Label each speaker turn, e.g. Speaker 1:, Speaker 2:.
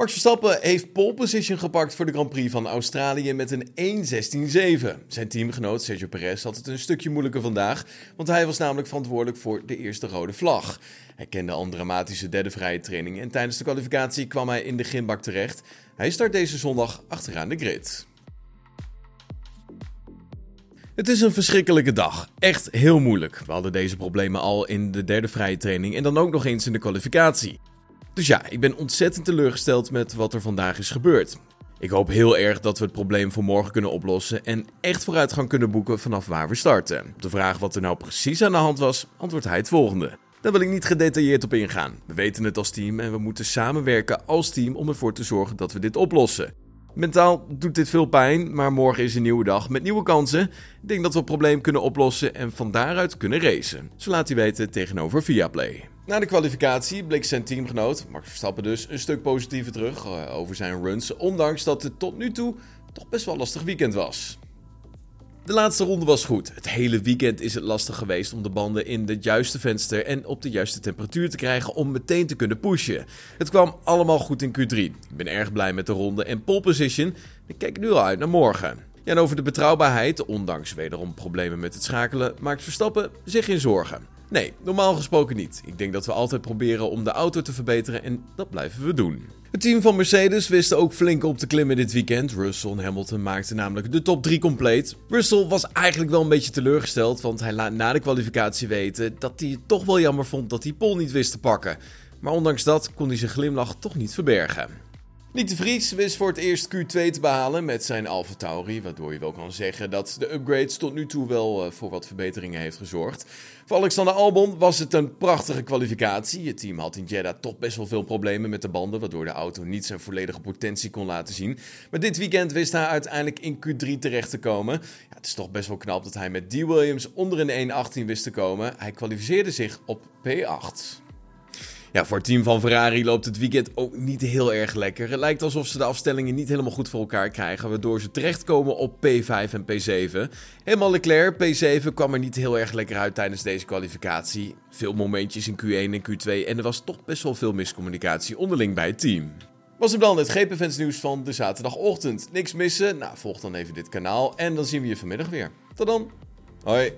Speaker 1: Max Verstappen heeft pole position gepakt voor de Grand Prix van Australië met een 1.16.7. Zijn teamgenoot Sergio Perez had het een stukje moeilijker vandaag, want hij was namelijk verantwoordelijk voor de eerste rode vlag. Hij kende al een dramatische derde vrije training en tijdens de kwalificatie kwam hij in de ginbak terecht. Hij start deze zondag achteraan de grid. Het is een verschrikkelijke dag. Echt heel moeilijk. We hadden deze problemen al in de derde vrije training en dan ook nog eens in de kwalificatie. Dus ja, ik ben ontzettend teleurgesteld met wat er vandaag is gebeurd. Ik hoop heel erg dat we het probleem voor morgen kunnen oplossen en echt vooruitgang kunnen boeken vanaf waar we starten. Op de vraag wat er nou precies aan de hand was, antwoordt hij het volgende. Daar wil ik niet gedetailleerd op ingaan. We weten het als team en we moeten samenwerken als team om ervoor te zorgen dat we dit oplossen. Mentaal doet dit veel pijn, maar morgen is een nieuwe dag met nieuwe kansen. Ik denk dat we het probleem kunnen oplossen en van daaruit kunnen racen. Zo laat hij weten tegenover Viaplay. Na de kwalificatie bleek zijn teamgenoot, Max Verstappen dus, een stuk positiever terug eh, over zijn runs, ondanks dat het tot nu toe toch best wel lastig weekend was. De laatste ronde was goed. Het hele weekend is het lastig geweest om de banden in het juiste venster en op de juiste temperatuur te krijgen om meteen te kunnen pushen. Het kwam allemaal goed in Q3. Ik ben erg blij met de ronde en pole position. Ik kijk nu al uit naar morgen. En over de betrouwbaarheid, ondanks wederom problemen met het schakelen, maakt Verstappen zich geen zorgen. Nee, normaal gesproken niet. Ik denk dat we altijd proberen om de auto te verbeteren en dat blijven we doen. Het team van Mercedes wist ook flink op te klimmen dit weekend. Russell en Hamilton maakten namelijk de top 3 compleet. Russell was eigenlijk wel een beetje teleurgesteld, want hij laat na de kwalificatie weten dat hij het toch wel jammer vond dat hij Pol niet wist te pakken. Maar ondanks dat kon hij zijn glimlach toch niet verbergen. Nick de Vries wist voor het eerst Q2 te behalen met zijn Alfa Tauri, waardoor je wel kan zeggen dat de upgrades tot nu toe wel uh, voor wat verbeteringen heeft gezorgd. Voor Alexander Albon was het een prachtige kwalificatie. Het team had in Jeddah toch best wel veel problemen met de banden, waardoor de auto niet zijn volledige potentie kon laten zien. Maar dit weekend wist hij uiteindelijk in Q3 terecht te komen. Ja, het is toch best wel knap dat hij met D. Williams onder een 1.18 wist te komen. Hij kwalificeerde zich op P8. Ja, voor het team van Ferrari loopt het weekend ook niet heel erg lekker. Het lijkt alsof ze de afstellingen niet helemaal goed voor elkaar krijgen, waardoor ze terechtkomen op P5 en P7. Helemaal Leclerc, P7, kwam er niet heel erg lekker uit tijdens deze kwalificatie. Veel momentjes in Q1 en Q2 en er was toch best wel veel miscommunicatie onderling bij het team. Was het dan het GP nieuws van de zaterdagochtend? Niks missen? Nou, volg dan even dit kanaal en dan zien we je vanmiddag weer. Tot dan. Hoi.